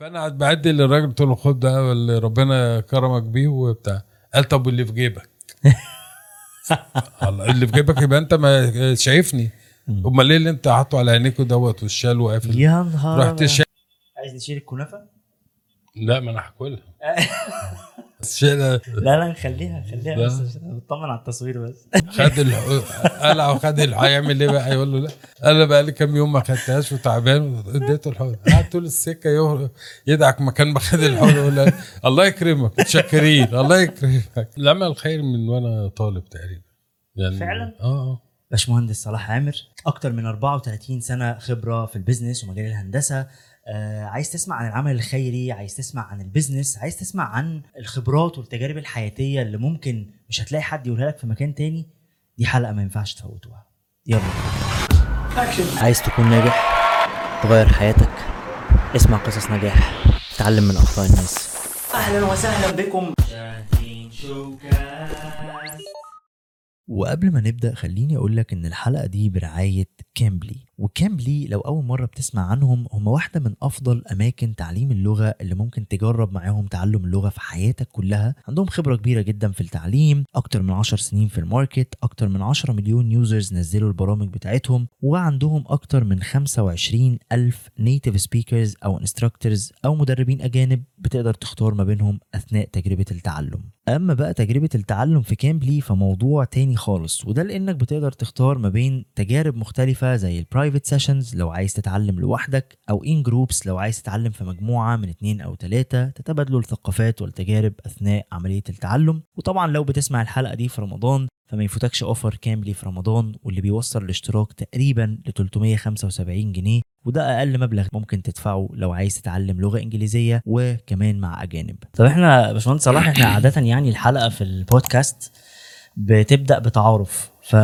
فانا قاعد بعدي للراجل قلت له خد ده اللي ربنا كرمك بيه وبتاع. قال طب واللي في جيبك؟ الله اللي في جيبك يبقى انت ما شايفني. امال ليه اللي انت حاطه على عينيك دوت والشال وقافل؟ يا نهار رحت أبيض. شا... عايز نشيل الكنافة؟ لا ما أنا هاكلها. لا لا خليها لا. بس نطمن على التصوير بس خد. قلع وخد. هيعمل إيه بقى يقول له لا أنا بقى لي كام يوم ما خدتهاش وتعبان اديته الحقن قعد طول السكة. يدعك مكان ما خد الحقن يقول له الله يكرمك متشكرين الله يكرمك العمل خير من وأنا طالب تقريبا يعني فعلا؟ آه آه باشمهندس صلاح عامر أكتر من 34 سنة خبرة في ال business ومجال الهندسة آه عايز تسمع عن العمل الخيري عايز تسمع عن ال business عايز تسمع عن الخبرات والتجارب الحياتية اللي ممكن مش هتلاقي حد يقولها لك في مكان تاني دي حلقة ما ينفعش تفوتوها. يلا. عايز تكون ناجح تغير حياتك اسمع قصص نجاح تعلم من أخطاء الناس. أهلا وسهلا بكم. وقبل ما نبدأ خليني أقول لك إن الحلقة دي برعاية كامبلي وكامبلي لو أول مرة بتسمع عنهم هم واحدة من أفضل أماكن تعليم اللغة اللي ممكن تجرب معاهم تعلم اللغة في حياتك كلها. عندهم خبرة كبيرة جدا في التعليم أكتر من 10 سنين في ال market أكتر من 10 مليون users نزلوا البرامج بتاعتهم وعندهم أكتر من 25 ألف native speakers أو instructors أو مدربين أجانب بتقدر تختار ما بينهم أثناء تجربة التعلم. أما بقى تجربة التعلم في كامبلي فموضوع تاني خالص وده لأنك بتقدر تختار ما بين تجارب مختلفة زي ال private sessions لو عايز تتعلم لوحدك أو in groups لو عايز تتعلم في مجموعة من اتنين أو تلاتة تتبادلوا الثقافات والتجارب أثناء عملية التعلم. وطبعا لو بتسمع الحلقة دي في رمضان فما يفوتكش offer كامبلي في رمضان واللي بيوصل الاشتراك تقريبا ل 375 جنيه وده أقل مبلغ ممكن تدفعه لو عايز تتعلم لغة إنجليزية وكمان مع أجانب. طب إحنا باشمهندس صلاح إحنا عاده يعني الحلقة في البودكاست بتبدأ بتعارف. ف...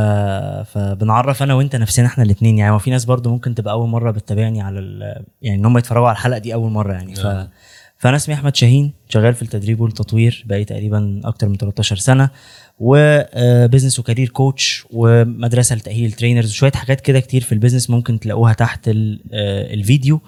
فبنعرف أنا وأنت نفسنا إحنا الاثنين يعني وفي ناس برضو ممكن تبقى أول مرة بتتابعني على ال... يعني إن هم يتفرجوا على الحلقة دي أول مرة يعني. ف... آه. فأنا اسمي أحمد شاهين شغال في التدريب والتطوير بقالي تقريبا أكتر من 13 سنة و business و career coach ومدرسة لتأهيل ال trainers وشوية حاجات كده كتير في ال business ممكن تلاقوها تحت ال- آه، الفيديو.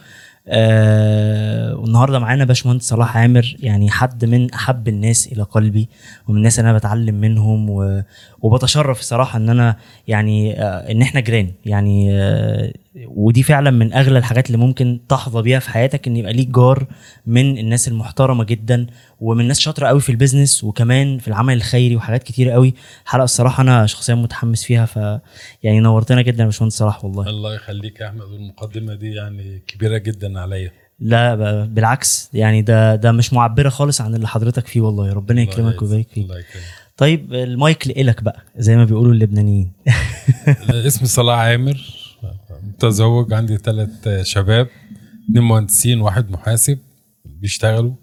آه والنهارده معانا باشمهندس صلاح عامر يعني حد من أحب الناس إلى قلبي ومن الناس اللي أنا بتعلم منهم و... وبتشرف الصراحه إن أنا يعني آه إن إحنا جيران. يعني آه ودي فعلا من أغلى الحاجات اللي ممكن تحظى بيها في حياتك إن يبقى ليك جار من الناس المحترمة جدا ومن ناس شاطرة قوي في البيزنس وكمان في العمل الخيري وحاجات كتير قوي. حلقة الصراحة أنا شخصيا متحمس فيها ف يعني نورتنا جدا يا باشمهندس صلاح والله. الله يخليك يا أحمد والمقدمة دي يعني كبيرة جدا عليا. لا بالعكس يعني ده ده مش معبرة خالص عن اللي حضرتك فيه والله. ربنا يكرمك. ويبارك فيك. الله يكرمك. طيب المايك لإلك بقى زي ما بيقولوا اللبنانيين. اسمي صلاح عامر متزوج عندي ثلاث شباب اتنين مهندسين واحد محاسب بيشتغلوا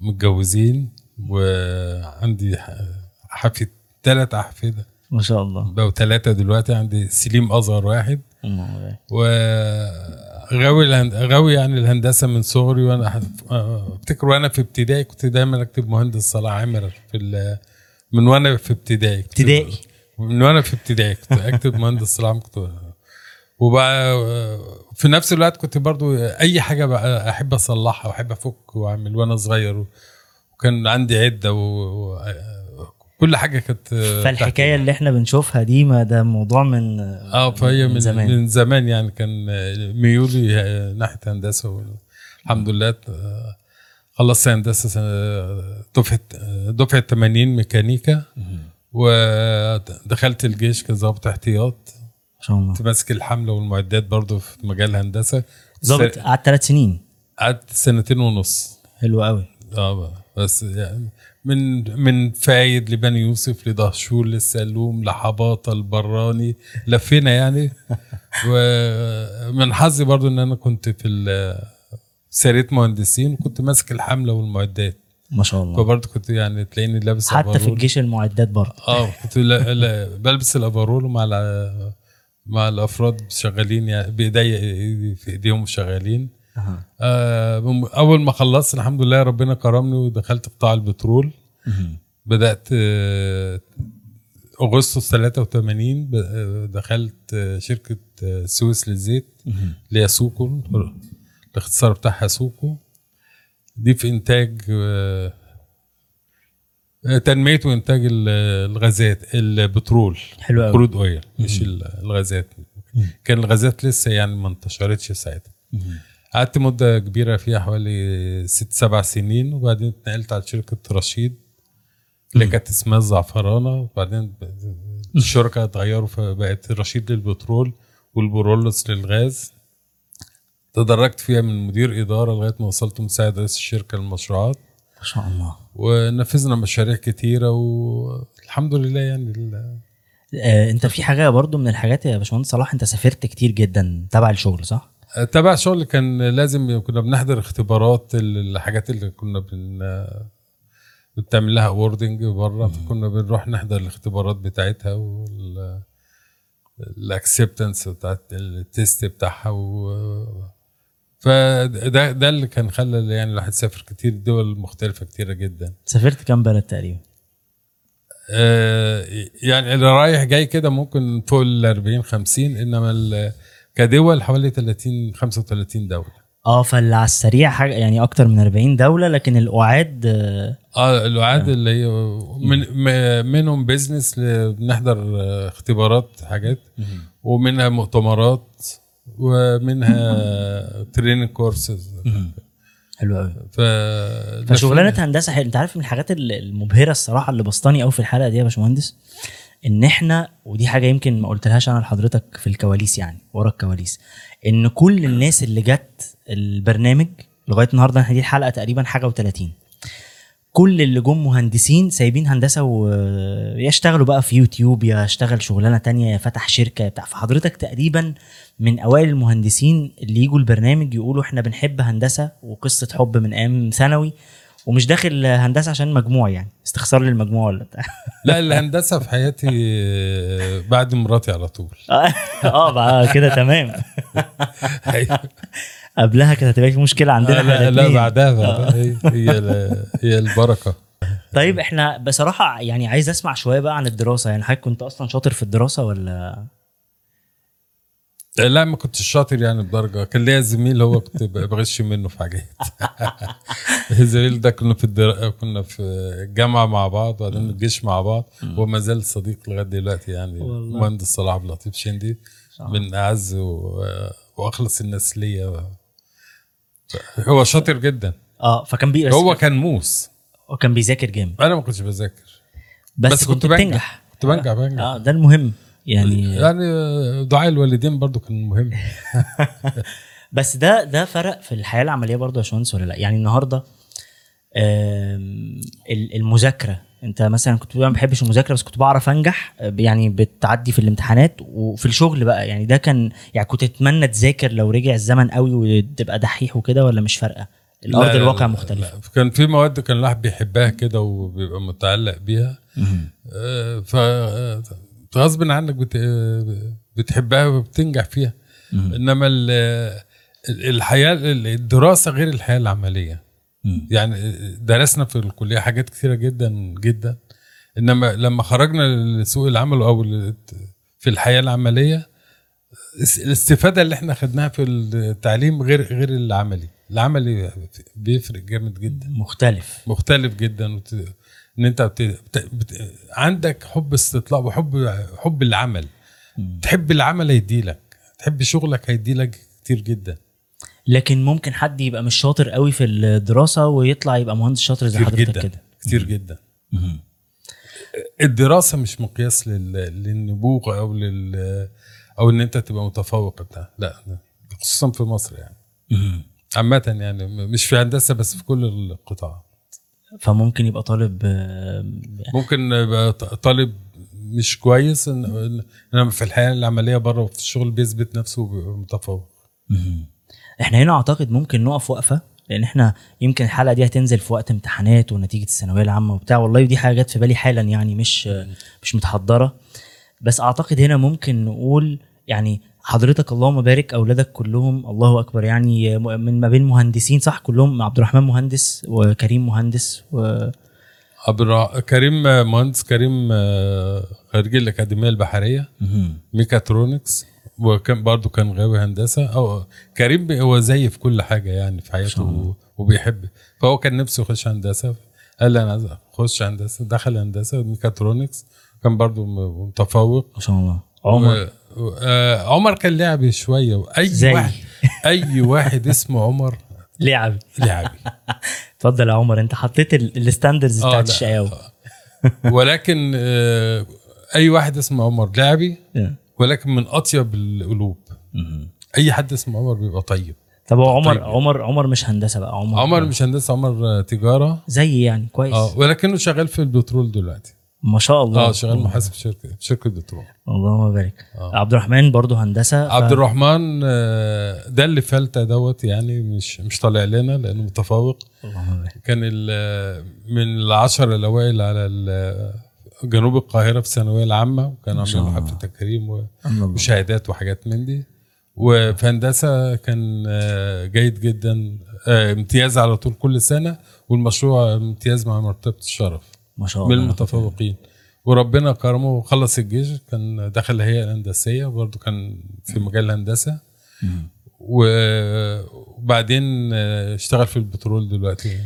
متجوزين وعندي حفيد ثلاث أحفدة ما شاء الله. بقوا ثلاثة دلوقتي عندي سليم أصغر واحد. وغاوي الهند... غاوي يعني الهندسة من صغري وأنا ح- أفتكر وأنا في ابتدائي كنت دايما أكتب مهندس صلاح عامر في ال... من وأنا في ابتدائي ابتدائي؟ من وأنا في ابتدائي كنت أكتب مهندس صلاح كنت وبقى في نفس الوقت كنت برضو أي حاجة بقى أحب أصلحها وأحب أفك وأعمل وأنا صغير وكان عندي عدة وكل حاجة كانت فالحكاية اللي إحنا بنشوفها دي ما ده موضوع من آه فهي من زمان. زمان من زمان. يعني كان ميولي ناحية هندسة الحمد لله آه، خلصت هندسة دفعة دفعة 80 ميكانيكا ودخلت الجيش كظابط احتياط. ما شاء الله. كنت ماسك الحملة والمعدات برضو في مجال الهندسه ظابط قعدت ثلاث سنين. قعدت سنتين ونص. حلو قوي. آه. بس يعني من من فايد لبني يوسف لدهشور للسلوم لحباطة لبراني لفينا يعني. ومن حظي برضو إن أنا كنت في سريه مهندسين وكنت ماسك الحملة والمعدات. ما شاء الله. فبرضه كنت يعني تلاقيني لابس حتى في overall. الجيش المعدات برضه آه كنت لا لا بلبس ال overall مع الع- مع الأفراد شغالين يعني بايديا في إيديهم شغالين. آه بم- أول ما خلصت الحمد لله ربنا كرمني ودخلت قطاع البترول مهم. بدأت آه، أغسطس 83 ب- آه، دخلت آه، شركة آه، سويس للزيت. اللي هي سوكو الاختصار بتاعها سوكو دي في إنتاج تنمية وإنتاج ال- الغازات البترول حلو قوي crude oil مش ال- الغازات. كان الغازات لسه يعني ما انتشرتش ساعتها. قعدت مدة كبيرة فيها حوالي ست سبع سنين وبعدين اتنقلت على شركة رشيد اللي كانت اسمها الزعفرانه وبعدين الشركة اتغيروا فبقت رشيد للبترول والبرولوس للغاز. تدرجت فيها من مدير إدارة لغاية ما وصلت مساعد رئيس الشركة للمشروعات. ما شاء الله. ونفذنا مشاريع كتيرة والحمد لله يعني آه انت في حاجة برضو من الحاجات يا باشمهندس صلاح انت سافرت كتير جدا تبع الشغل صح؟ تبع شغل كان لازم كنا بنحضر اختبارات الحاجات اللي كنا بن بتعمل لها ordering بره فكنا بنروح نحضر الاختبارات بتاعتها وال ال acceptance بتاعت ال test بتاعها و فده ده اللي كان خلى يعني الواحد يسافر كتير دول مختلفة كتيرة جدا. سافرت كام بلد تقريبا؟ آه، يعني اللي رايح جاي كده ممكن فوق ال 40 50 إنما كدول حوالي 30 35 دولة. آه فاللي على السريع حاجة يعني أكتر من 40 دولة لكن القعاد آه، آه القعاد اللي هي من منهم business بنحضر آه، اختبارات حاجات. ومنها مؤتمرات. ومنها training courses حلو قوي. ف فشغلانة هندسة حلو. انت عارف من الحاجات ال- المبهرة الصراحة اللي بسطاني قوي في الحلقة دي يا باشمهندس؟ ان إحنا ودي حاجة يمكن ما قلتلهاش أنا لحضرتك في الكواليس يعني ورا الكواليس. ان كل الناس اللي جت البرنامج لغاية النهارده إحنا دي الحلقة تقريبا حاجة و30 كل اللي جم مهندسين سايبين هندسة ويشتغلوا بقى في يوتيوب يا اشتغل شغلانة تانية يا فتح شركة بتاع. فحضرتك تقريبا من أوائل المهندسين اللي يجوا البرنامج يقولوا إحنا بنحب هندسة وقصة حب من أيام ثانوي ومش داخل هندسة عشان مجموع يعني استخسار للمجموع ولا بتاع. لا الهندسة في حياتي آه، بعد مراتي على طول. آه بقى كده تمام. قبلها كانت هتبقى في مشكلة عندنا إحنا لا, لا. بعدها بعدها. هي هي, هي البركة. طيب إحنا بصراحة يعني عايز اسمع شوية بقى عن الدراسة. يعني حضرتك كنت أصلا شاطر في الدراسة ولا؟ لا ما كنتش شاطر يعني بدرجة. كان ليا زميل هو كنت بغش منه في حاجات. الزميل ده كنا في الدر... كنا في الجامعة مع بعض وبعدين الجيش مع بعض. وما زال صديق لغاية دلوقتي يعني. مهندس صلاح عبد اللطيف شندي من أعز و... وأخلص الناس ليا. هو شاطر جدا. آه فكان بي هو كان موس. هو كان بيذاكر جامد أنا ما كنتش بذاكر. بس, بس كنت, كنت بنجح. كنت بنجح بنجح. آه ده المهم. يعني يعني دعاء الوالدين برضو كان مهم. بس ده ده فرق في الحياة العملية برضه يا باشمهندس ولا لأ؟ يعني النهارده المذاكرة. انت مثلا كنت ما بحبش المذاكرة بس كنت بعرف أنجح آه، يعني بتعدي في الامتحانات وفي الشغل بقى. يعني ده كان يعني كنت تتمنى تذاكر لو رجع الزمن قوي وتبقى دحيح وكده ولا مش فارقة؟ الأرض لا، الواقع لا، مختلف. لا. كان في مواد كان الواحد بيحبها كده وبيبقى متعلق بيها. آه، ف آه، غصب عنك بت... بتحبها وبتنجح فيها. إنما ال... ال- الحياة ال- الدراسة غير الحياة العملية. يعني درسنا في الكلية حاجات كثيره جدا جدا. إنما لما خرجنا لسوق العمل أو في الحياة العملية الاستفادة اللي إحنا خدناها في التعليم غير غير العملي. العملي بيفرق جامد جدا. مختلف. مختلف جدا. وت... إن أنت بت... بت... عندك حب استطلاع وحب حب العمل. تحب العمل هيديلك. تحب شغلك هيديلك كتير جدا. لكن ممكن حد يبقى مش شاطر قوي في الدراسة ويطلع يبقى مهندس شاطر زي حضرتك جدا كده. كتير جدا. الدراسة مش مقياس لل... للنبوغ أو لل أو إن أنت تبقى متفوق. بتاع لا خصوصا في مصر يعني. عامة يعني مش في هندسة بس في كل القطاع. فممكن يبقى طالب ممكن يبقى طالب مش كويس إنما في الحياة العملية بره وفي الشغل بيثبت نفسه وبيبقى متفوق. إحنا هنا أعتقد ممكن نقف وقفة لأن إحنا يمكن الحلقة دي هتنزل في وقت امتحانات ونتيجة الثانوية العامة وبتاع والله ودي حاجة جت في بالي حالا يعني مش مش متحضرة. بس أعتقد هنا ممكن نقول يعني حضرتك اللهم بارك أولادك كلهم الله أكبر يعني من ما بين مهندسين صح؟ كلهم عبد الرحمن مهندس وكريم مهندس و عبد الرح- كريم مهندس كريم آه، خريج الأكاديمية البحرية ميكاترونكس. وكان برضه كان غاوي هندسة. أو كريم هو زي في كل حاجة يعني في حياته وبيحب. فهو كان نفسه يخش هندسة. قال لي أنا عايز أخش هندسة. دخل هندسة ميكاترونكس. كان برضه متفوق. ما شاء الله. عمر؟ و... آه عمر كان لعبي شوية. وأي زي. واحد أي واحد اسمه عمر لعب لعبي. اتفضل يا عمر انت حطيت ال- الستاندرز آه، بتاعت. الشقاوة. ولكن آه أي واحد اسمه عمر لعبي. ولكن من أطيب القلوب. أي حد اسمه عمر بيبقى طيب. طب هو عمر طيب. عمر عمر مش هندسة بقى عمر. عمر مش هندسة عمر آه، تجارة. زي يعني كويس. آه ولكنه شغال في البترول دلوقتي. ما شاء الله. آه شغال محاسب في شركة في شركة بترول. اللهم بارك. آه. عبد الرحمن برضو هندسة ف- عبد الرحمن آه، ده اللي فلتة دوت يعني مش مش طالع لنا لأنه متفوق. اللهم بارك. كان ال- من العشرة الاوائل على ال- جنوب القاهرة في الثانوية العامة وكان عاملين. حفله تكريم. وشهادات وحاجات من دي. وفي هندسة كان آه، جيد جدا آه، امتياز على طول كل سنة والمشروع امتياز مع مرتبة الشرف ما شاء من الله. المتفوقين. وربنا كرمه وخلص الجيش كان دخل الهيئه الهندسيه برضه كان في مجال الهندسه وبعدين آه، اشتغل في البترول دلوقتي.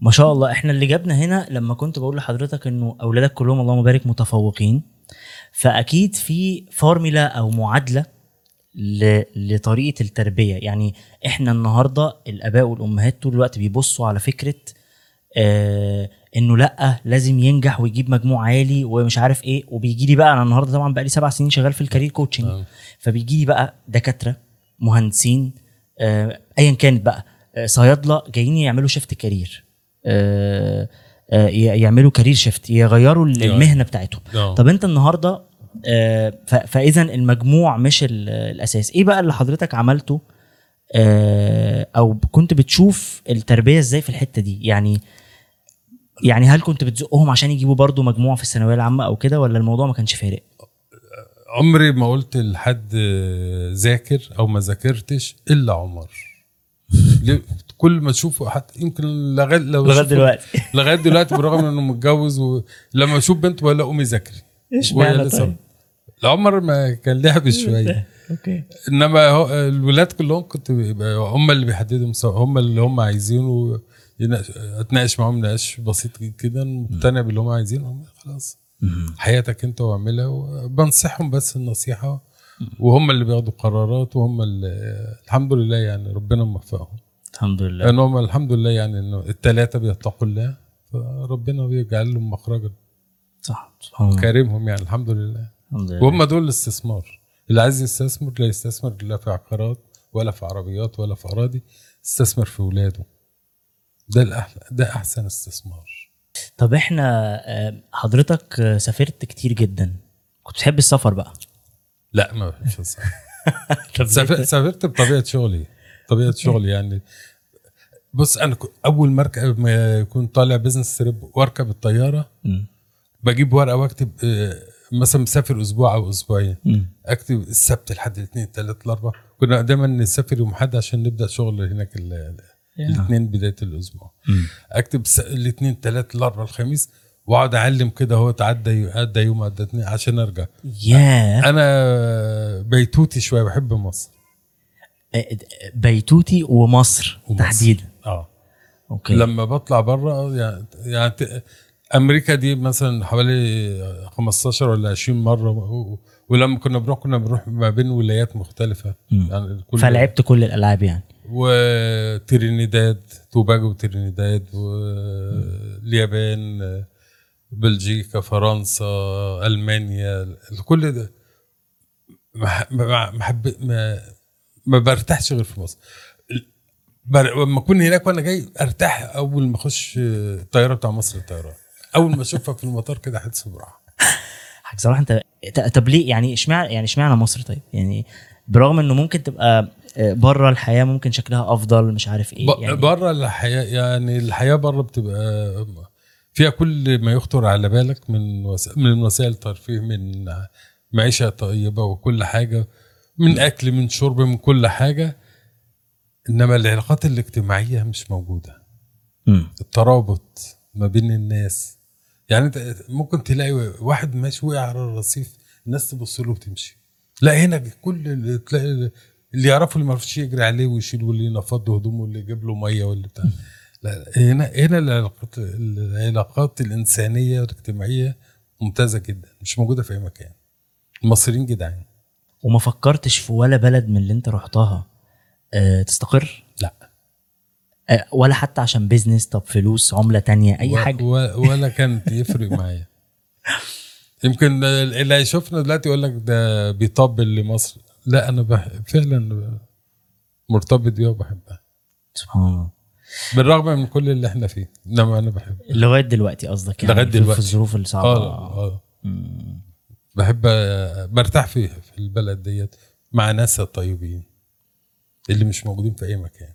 ما شاء الله إحنا اللي جابنا هنا لما كنت بقول لحضرتك إنه أولادك كلهم اللهم بارك متفوقين فأكيد في فورميلا أو معادلة. لطريقة التربية يعني إحنا النهارده الآباء والأمهات طول الوقت بيبصوا على فكرة آه إنه لأ لازم ينجح ويجيب مجموع عالي ومش عارف إيه وبيجي لي بقى أنا النهارده طبعا بقى لي سبع سنين شغال في ال career coaching آه. فبيجي لي بقى دكاترة مهندسين آه، ايا كانت بقى آه، صيادلة جايين يعملوا shift career يعملوا career shift يغيروا ال-. المهنة بتاعتهم آه. طب انت النهارده آه، فإذا المجموع مش ال- الأساس إيه بقى اللي حضرتك عملته آه، أو كنت بتشوف التربية إزاي في الحتة دي يعني يعني هل كنت بتزقهم عشان يجيبوا برضو مجموع في الثانوية العامة أو كده ولا الموضوع ما كانش فارق عمري ما قلت لحد آه، ذاكر أو ما ذاكرتش إلا عمر؟ كل ما تشوفه حتى يمكن لغاية لو لغاية دلوقتي. لغاية دلوقتي بالرغم إنه متجوز ولما أشوف بنت بقول لها قومي ذاكري اشمعنى وهي لسه- طيب؟ العمر ما كان لعب شوية. أوكي. إنما هو الولاد كلهم كنت بيبقى هم اللي بيحددوا مستوى هم اللي هم عايزينه. أتناقش معاهم نقاش بسيط كده مقتنع باللي هم عايزينه. خلاص. حياتك أنت واعملها وبنصحهم بس النصيحة. وهم اللي بياخدوا قرارات وهم اللي الحمد لله يعني ربنا موفقهم. الحمد لله. لأن هم الحمد لله يعني إنه الثلاثه بيتقوا الله فربنا بيجعل لهم مخرجا. صح كريمهم يعني الحمد لله. الحمد لله. وهم دول الاستثمار. اللي عايز يستثمر لا يستثمر لا في عقارات ولا في عربيات ولا في أراضي استثمر في ولاده. ده الأحلى ده أحسن استثمار. طب إحنا آه، حضرتك سافرت كتير جدا. كنت بتحب السفر بقى؟ لا ما بحبش السفر. سافرت بطبيعة شغلي. طبيعة شغلي يعني بص أنا أول مركب ما يكون طالع بزنس تريب وأركب الطيارة مم. بجيب ورقة وأكتب آه، مثلا مسافر أسبوع أو أسبوعين. أكتب السبت لحد الاثنين الثلاث الأربع كنا دايما نسافر يوم أحد عشان نبدأ شغل هناك الاثنين بداية الأسبوع مم. أكتب الاثنين الثلاث الأربع الخميس وأقعد أعلم كده هو تعدى عدى يوم عدى اثنين عشان أرجع ياه أنا بيتوتي شوية بحب مصر آه، بيتوتي ومصر, ومصر. تحديدا آه. okay. لما بطلع بره يعني يعني أمريكا دي مثلا حوالي 15 ولا 20 مرة ولما كنا بنروح كنا بنروح ما بين ولايات مختلفة. يعني كل فلعبت كل الألعاب يعني. وترينيداد توباجو وترينيداد واليابان بلجيكا فرنسا ألمانيا كل ده. ما ما ما, ما, برتاحش غير في مصر. لما أكون هناك وأنا جاي أرتاح أول ما أخش الطيارة بتاع مصر الطيران أول ما أشوفك في المطار كده احس براحة. بصراحه انت طب ليه؟ يعني اشمعنى يعني اشمعنى مصر طيب؟ يعني برغم إنه ممكن تبقى بره الحياة ممكن شكلها أفضل مش عارف إيه يعني بره الحياة يعني الحياة بره بتبقى فيها كل ما يخطر على بالك من. من وسائل ترفيه من معيشة طيبة وكل حاجة من أكل من شرب من كل حاجة. إنما العلاقات الاجتماعية مش موجودة. مم. الترابط ما بين الناس. يعني أنت ممكن تلاقي واحد ماشي وقع على الرصيف الناس تبص له وتمشي. لا هنا كل اللي تلاقي اللي يعرفه اللي ما يعرفش يجري عليه ويشيل واللي ينفض هدومه واللي يجيب له مية واللي بتاع. لا هنا هنا العلاقات العلاقات الإنسانية والاجتماعية ممتازة جدا مش موجودة في أي مكان. المصريين جدعان. وما فكرتش في ولا بلد من اللي أنت رحتها آه تستقر؟ لا. آه ولا حتى عشان بيزنس طب فلوس عملة تانية أي و- حاجة. و- ولا كانت يفرق معايا. يمكن اللي هيشوفنا دلوقتي يقول لك ده بيطبل لمصر لا أنا بح... فعلا مرتبط بيها وبحبها. سبحان الله. بالرغم من كل اللي إحنا فيه. انما أنا بحبها لغاية دلوقتي قصدك يعني لغاية في- دلوقتي. في الظروف الصعبه آه آه. بحب برتاح في في البلد ديت مع ناسها الطيبين اللي مش موجودين في أي مكان.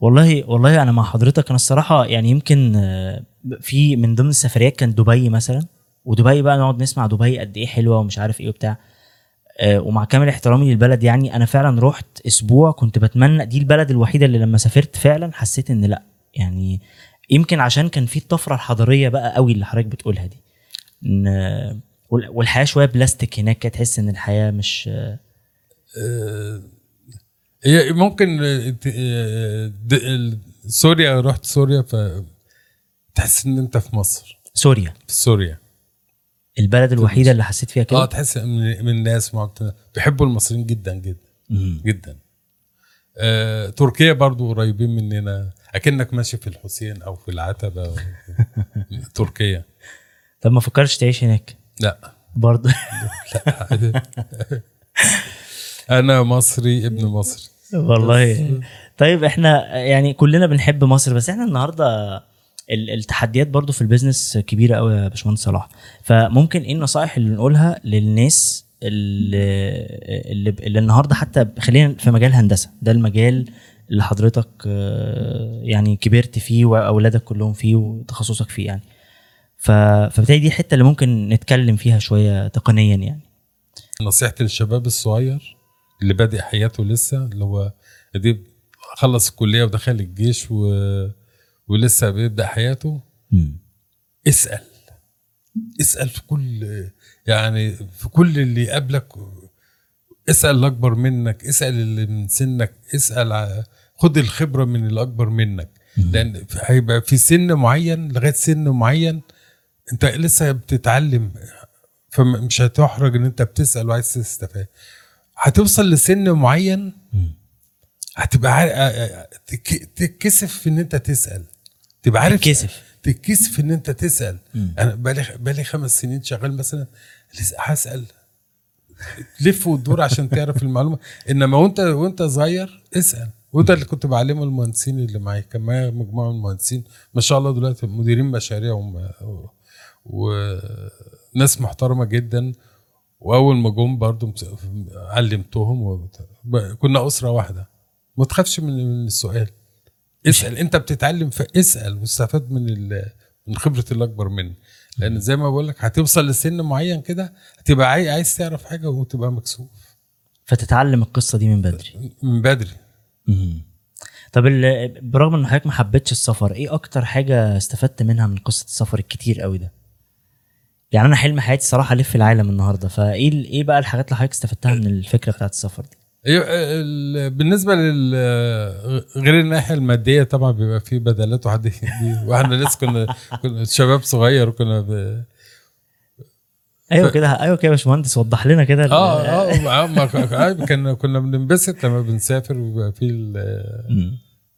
والله والله أنا مع حضرتك. أنا الصراحة يعني يمكن آه، في من ضمن السفريات كان دبي مثلا. ودبي بقى نقعد نسمع دبي قد إيه حلوة ومش عارف إيه وبتاع. آه، ومع كامل احترامي للبلد يعني أنا فعلا رحت أسبوع كنت بتمنى دي البلد الوحيدة اللي لما سافرت فعلا حسيت إن لأ. يعني يمكن عشان كان في الطفرة الحضارية بقى قوي اللي حضرتك بتقولها دي. إن آه، وال- والحياة شوية بلاستيك هناك تحس إن الحياة مش هي ممكن آه، آه، سوريا رحت سوريا ف تحس إن أنت في مصر. سوريا. في سوريا. البلد الوحيدة اللي حسيت فيها آه كده تحس من, من الناس. بيحبوا المصريين جدا جدا مم. جدا. آه، تركيا برضو قريبين مننا. أكنك ماشي في الحسين أو في العتبة تركيا. طب ما فكرتش تعيش هناك؟ لا. برضه أنا مصري ابن مصري والله. طيب إحنا يعني كلنا بنحب مصر بس إحنا النهارده ال- التحديات برضو في البيزنس كبيرة قوي يا باشمهندس صلاح. فممكن إيه النصائح اللي نقولها للناس اللي اللي, اللي النهارده حتى خلينا في مجال هندسة. ده المجال اللي حضرتك آه، يعني كبرت فيه وأولادك كلهم فيه وتخصصك فيه يعني. فبالتالي دي الحته اللي ممكن نتكلم فيها شوية تقنيا يعني. نصيحتي للشباب الصغير اللي بادئ حياته لسه اللي هو دي خلص الكلية ودخل الجيش و... ولسه بيبدأ حياته. اسأل. اسأل في كل يعني في كل اللي يقابلك. اسأل اللي أكبر منك اسأل اللي من سنك اسأل خد الخبرة من اللي أكبر منك. لأن هيبقى في سن معين لغاية سن معين أنت لسه بتتعلم فمش هتحرج إن أنت بتسأل وعايز تستفاد. هتوصل لسن معين هتبقى عارف تتكسف إن أنت تسأل. تبقى عارف تتكسف. تتكسف إن أنت تسأل. أنا بقالي بقالي خمس سنين شغال مثلا هسأل. تلف وتدور عشان تعرف المعلومة. إنما وأنت وأنت صغير اسأل. وده اللي كنت بعلمه المهندسين اللي معايا كان معايا مجموعة من المهندسين. ما شاء الله دلوقتي مديرين مشاريع وناس محترمة جدا. وأول ما جم برضو مس- علمتهم وبت- كنا أسرة واحدة. ما تخافش من السؤال. اسأل. انت بتتعلم فاسأل واستفاد من ال- من خبرة اللي اكبر منك لأن زي ما بقول لك هتوصل لسن معين كده هتبقى عاي- عايز تعرف حاجة وتبقى مكسوف. فتتعلم القصة دي من بدري. من بدري. طب ال- برغم إن حضرتك ما حبيتش السفر إيه أكتر حاجة استفدت منها من قصة السفر الكتير قوي ده؟ يعني أنا حلم حياتي صراحة ألف العالم النهارده فإيه إيه بقى الحاجات اللي حضرتك استفدتها من الفكرة بتاعت السفر دي أيوة، ال- بالنسبة لل غير الناحية المادية طبعا بيبقى في بدلات وحد وإحنا لسه كنا كنا شباب صغير وكنا ب... أيوه كده أيوه كده يا باشمهندس وضح لنا كده آه آه آه، كنا كنا بننبسط لما بنسافر ويبقى في.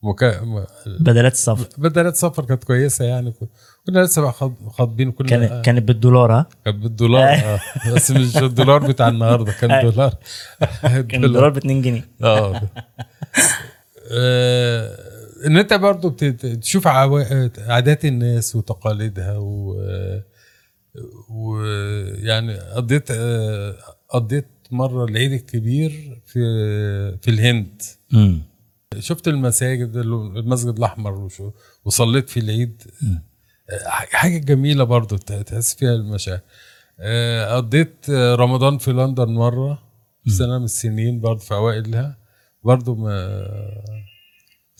مكا... م- بدلات السفر بدلات سفر كانت كويسة يعني. كنا لسه بقى خاطبين كنا كانت آه، كانت بالدولار ها؟ كان بالدولار آه. بس مش الدولار بتاع النهارده كان دولار. كان الدولار. ب 2 جنيه. آه. آه، إن أنت برضو بت- تشوف عوا- عادات الناس وتقاليدها و ويعني قضيت آه، قضيت مرة العيد الكبير في في الهند. شفت المساجد المسجد الأحمر وصليت في العيد. حاجة جميلة برضو تحس فيها المشاعر. آه، قضيت آه، رمضان في لندن مرة في سنة من السنين برضو في أوائلها. برضو ما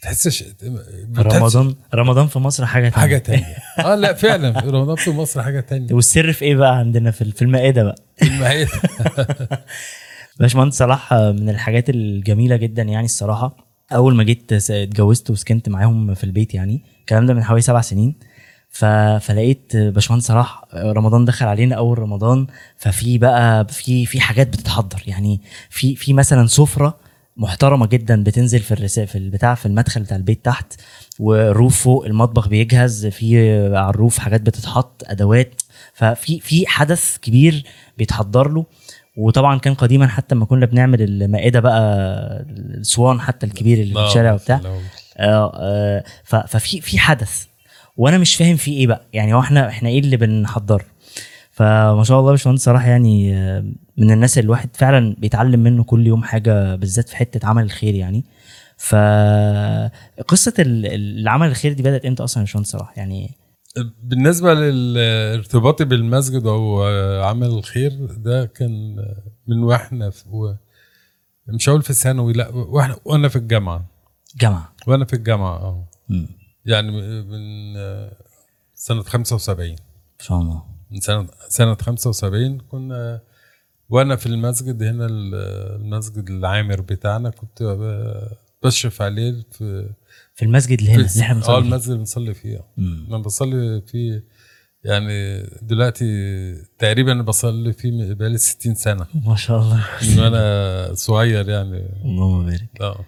تحسش رمضان رمضان في مصر حاجة تانية. حاجة تانية. آه لا فعلا. رمضان في مصر حاجة تانية. والسر في إيه بقى عندنا في في المائدة بقى؟ المعيد باشمهندس صلاح آه، من الحاجات الجميلة جدا يعني الصراحة. أول ما جيت اتجوزت وسكنت معاهم في البيت يعني الكلام ده من حوالي سبع سنين. ف... فلقيت باشمهندس صلاح رمضان دخل علينا أول رمضان. ففي بقى في في حاجات بتتحضر يعني. في في مثلا سفرة محترمة جدا بتنزل في الرسا في البتاع في المدخل بتاع البيت تحت والروف فوق المطبخ بيجهز في على الروف حاجات بتتحط أدوات. ففي في حدث كبير بيتحضر له. وطبعا كان قديما حتى لما كنا بنعمل المائدة بقى الصوان حتى الكبير اللي في الشارع وبتاع. آه، آه، ففي في حدث. وأنا مش فاهم فيه إيه بقى. يعني هو إحنا إحنا إيه اللي بنحضره؟ فما شاء الله باشمهندس صراحة يعني آه، من الناس اللي الواحد فعلا بيتعلم منه كل يوم حاجة بالذات في حتة عمل الخير يعني. فقصه ال- العمل الخير دي بدأت إمتى أصلا يا باشمهندس؟ صلاح يعني بالنسبة لارتباطي بالمسجد أو عمل الخير ده كان من وإحنا في. مش هقول في الثانوي لا وإحنا وأنا في الجامعة جامعة وأنا في الجامعة آه. يعني من سنة 75 ما شاء الله من سنة سنة 75 كنا وأنا في المسجد هنا ال- المسجد العامر بتاعنا كنت بشرف عليه في في المسجد اللي هنا اللي إحنا آه بنصلي فيه. المسجد اللي بنصلي فيه. أنا بصلي فيه يعني دلوقتي تقريبا بصلي فيه بقالي 60 سنة. ما شاء الله. من وأنا صغير يعني. اللهم بارك. آه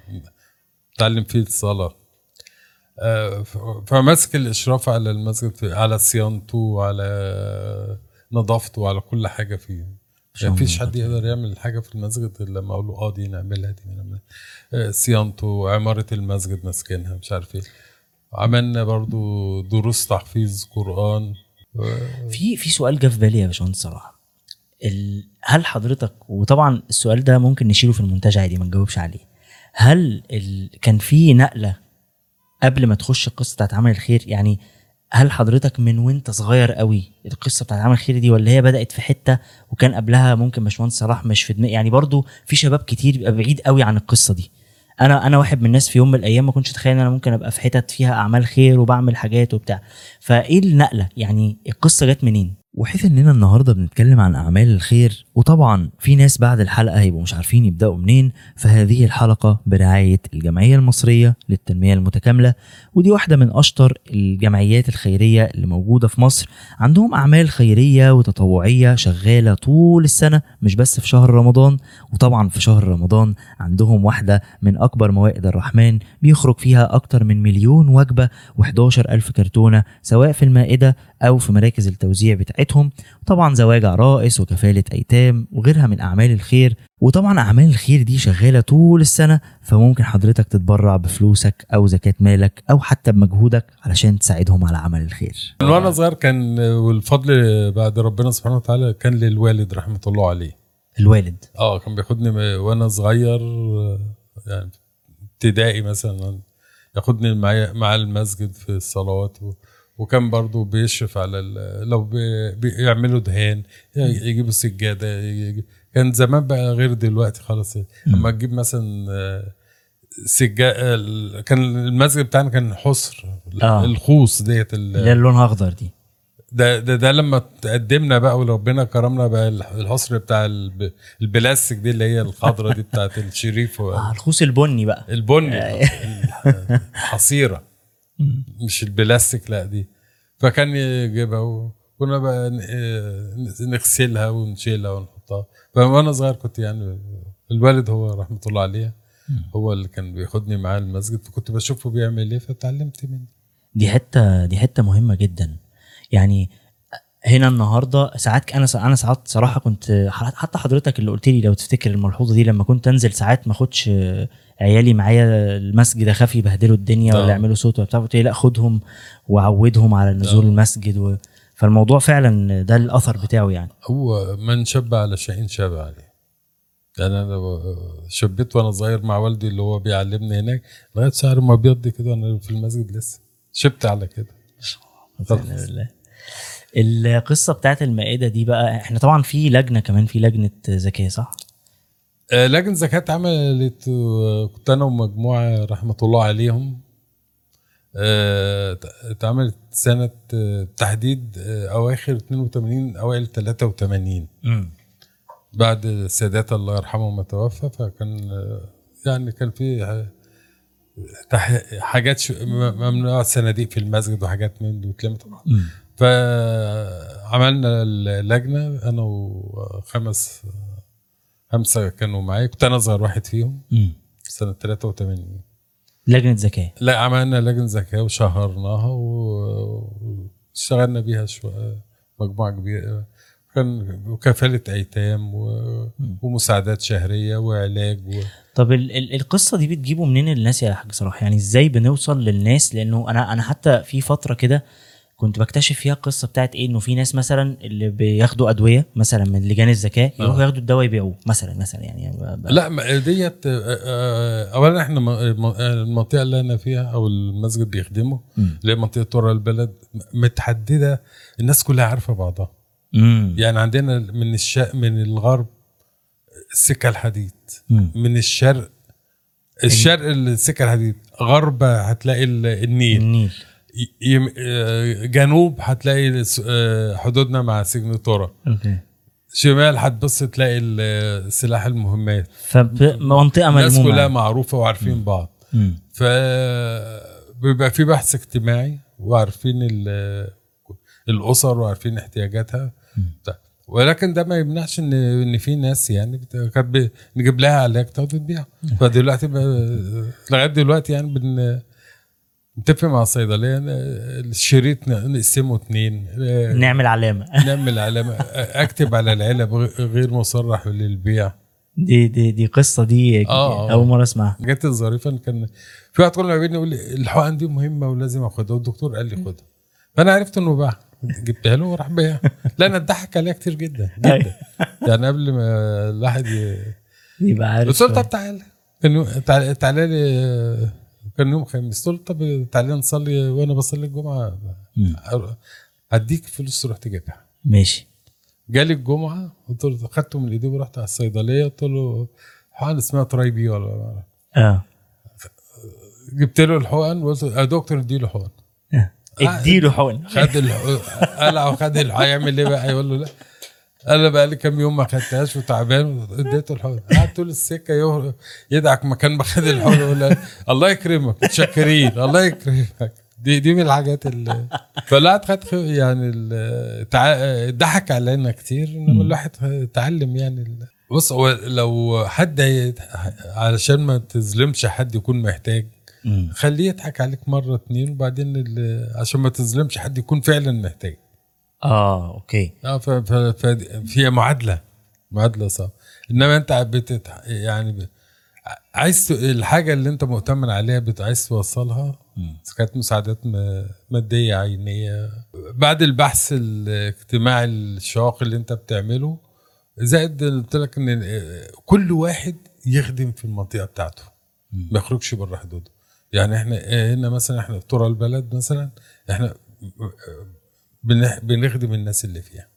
اتعلم فيه الصلاة. آه، فماسك الإشراف على المسجد على صيانته وعلى نظافته وعلى كل حاجة فيه. يعني مفيش الله. حد يقدر يعمل حاجة في المسجد إلا لما أقول له آه دي نعملها دي نعملها. آه، صيانته عمارة المسجد ماسكينها مش عارف إيه. عملنا برضو دروس تحفيظ قرآن. و- في في سؤال جه في بالي يا باشمهندس صراحة ال... هل حضرتك وطبعا السؤال ده ممكن نشيله في المونتاج عادي ما نجاوبش عليه. هل ال... كان في نقلة قبل ما تخش القصة بتاعت عمل الخير؟ يعني هل حضرتك من وانت صغير قوي القصة بتاعت عمل الخير دي ولا هي بدأت في حتة وكان قبلها ممكن باشمهندس صلاح مش في دماغي؟ يعني برضو في شباب كتير بيبقى بعيد قوي عن القصة دي. أنا أنا واحد من الناس في يوم من الأيام ما كنتش أتخيل إن أنا ممكن أبقى في حتت فيها أعمال خير وبعمل حاجات وبتاع. فإيه النقلة؟ يعني القصة جت منين؟ وحيث إننا النهارده بنتكلم عن أعمال الخير وطبعا في ناس بعد الحلقة هيبقوا مش عارفين يبدأوا منين فهذه الحلقة برعاية الجمعية المصرية للتنمية المتكاملة ودي واحدة من أشطر الجمعيات الخيرية اللي موجودة في مصر. عندهم أعمال خيرية وتطوعية شغالة طول السنة مش بس في شهر رمضان. وطبعا في شهر رمضان عندهم واحدة من أكبر موائد الرحمن بيخرج فيها أكتر من مليون وجبة و11 ألف كرتونة سواء في المائدة أو في مراكز التوزيع بتاعتهم. وطبعا زواج عرائس وكفالة أيتام وغيرها من أعمال الخير. وطبعا أعمال الخير دي شغالة طول السنة فممكن حضرتك تتبرع بفلوسك أو زكاة مالك أو حتى بمجهودك علشان تساعدهم على عمل الخير. من وأنا صغير كان والفضل بعد ربنا سبحانه وتعالى كان للوالد رحمة الله عليه. الوالد. آه كان بياخدني وأنا صغير يعني ابتدائي مثلا ياخدني معايا مع المسجد في الصلوات و... وكان برضو بيشرف على. لو بي... بيعملوا دهان يجيبوا سجادة يجي... كان زمان بقى غير دلوقتي خلاص اما تجيب مثلا آه، سجا ال- كان المسجد بتاعنا كان حصر آه. الخوص ديت ال... اللي هي لونها أخضر دي. ده ده, ده لما تقدمنا بقى وربنا كرمنا بقى الح- الحصر بتاع الب... البلاستيك دي اللي هي الخضرة دي بتاعت الشريف و... آه الخوص البني بقى. البني الحصيرة. مش البلاستيك لا دي. فكان يجيبها وكنا بقى نغسلها ونشيلها ونحطها. فوانا صغير كنت يعني الوالد هو رحمة الله عليه هو اللي كان بياخدني معاه المسجد فكنت بشوفه بيعمل إيه فتعلمت منه. دي حتة دي حتة مهمة جدا. يعني هنا النهارده ساعات أنا أنا ساعات صراحة كنت حتى حضرتك اللي قلت لي لو تفتكر الملحوظة دي لما كنت أنزل ساعات ما أخدش عيالي معايا المسجد أخاف يبهدلوا الدنيا ولا. يعملوا صوت ولا بتاع قلت لي لا خدهم وعودهم على نزول. المسجد و... فالموضوع فعلا ده الأثر بتاعه يعني هو من شب على شيء شاب عليه يعني أنا شبيت وأنا صغير مع والدي اللي هو بيعلمني هناك لغاية شعري ما بيض كده وأنا في المسجد لسه شبت على كده بإذن الله. القصة بتاعت المائدة دي بقى إحنا طبعا في لجنة كمان في لجنة زكاة صح؟ آه، لجنة زكاة عملت آه، كنت أنا ومجموعة رحمة الله عليهم. آه، اتعملت سنة آه، تحديد أواخر 82 أوائل 83 امم بعد السادات الله يرحمه ما توفى فكان يعني كان في حاجات م- ممنوع صناديق في المسجد وحاجات من دي واتلمت. فعملنا اللجنه أنا وخمس خمسة كانوا معايا. كنت أنا أصغر واحد فيهم. مم. سنة 83 لجنة ذكاء. لا عملنا لجنة زكاه وشهرناها واشتغلنا بيها شوية مجموعة كبيرة. كان وكفالة أيتام و... ومساعدات شهرية وعلاج و... طب ال ال القصة دي بتجيبوا منين الناس يا حاج صلاح؟ يعني إزاي بنوصل للناس؟ لأنه أنا أنا حتى في فترة كده كنت بكتشف فيها القصة بتاعت إيه إنه في ناس مثلا اللي بياخدوا أدوية مثلا من لجان الذكاء يروحوا آه. ياخدوا الدواء يبيعوه مثلا مثلا يعني ب- لا ديت آه، آه، اولا إحنا المنطقة اللي أنا فيها أو المسجد بيخدمه. اللي هي منطقة ورا البلد متحددة الناس كلها عارفة بعضها مم. يعني عندنا من الشرق من الغرب السكة الحديد مم. من الشرق الشرق السكة الحديد غرب هتلاقي ال- النيل النيل جنوب هتلاقي آه، حدودنا مع سجن طرة أوكي. شمال هتبص تلاقي ال- سلاح المهمات. فمنطقة الناس كلها ملمومه معروفة وعارفين بعض. مم. ف بيبقى في بحث اجتماعي وعارفين ال- الأسر وعارفين احتياجاتها. ولكن ده ما يمنعش ان إن في ناس يعني كانت نجيب لها علاج تقعد تبيع فدلوقتي لغاية دلوقتي يعني بن نتفق مع الصيدليه الشريط نقسمه اتنين. آه، نعمل علامة. نعمل علامة. أكتب على العلب غير مصرح للبيع. دي دي دي قصة دي آه، آه. أول مرة أسمعها. الظريفة إن كان في واحد كل ما يقابلني يقول لي الحقن دي مهمة ولازم آخدها والدكتور قال لي خدها. فأنا عرفت إنه باع. جبتها له وراح بيع لا أنا اتضحك عليها كتير جدا جدا. يعني قبل ما الواحد. يبقى عارف قلت له طب تعالى. تعالى تعالى لي كان يوم خميس. قلت له طب تعالى نصلي وأنا بصلي الجمعة. هديك فلوس تروح تجيبها. ماشي. جالي الجمعة قلت له خدته من ايديه ورحت على الصيدلية. قلت له حقن اسمها ترايبي ولا. آه. جبت له الحقن وقلت له يا دكتور اديله حقن. آه. اديله حقن. خد قلع وخد هيعمل إيه بقى؟ يقول له لا. أنا بقى لي كام يوم ما خدتهاش وتعبان اديته الحقن قعد طول السكة يهر- يدعك مكان ما خد يقول له الله يكرمك متشكرين الله يكرمك. دي دي من الحاجات اللي فالواحد خد يعني ضحك علينا كتير انما الواحد اتعلم يعني ال- بص هو لو حد هي- علشان ما تظلمش حد يكون محتاج. خليه يضحك عليك مرة اتنين وبعدين ال- عشان ما تظلمش حد يكون فعلا محتاج. آه أوكي. آه ف- ف- ف- فهي معادلة. معادلة صعبه إنما أنت بتت يعني ب- عايز الحاجة اللي أنت مؤتمن عليها بت- عايز توصلها. إذا كانت مساعدات مادية عينية بعد البحث الاجتماعي الشاق اللي أنت بتعمله زائد قلت لك إن كل واحد يخدم في المنطقة بتاعته. ما يخرجش بره حدوده. يعني إحنا هنا مثلا إحنا في طرى البلد مثلا إحنا بنخدم الناس اللي فيها.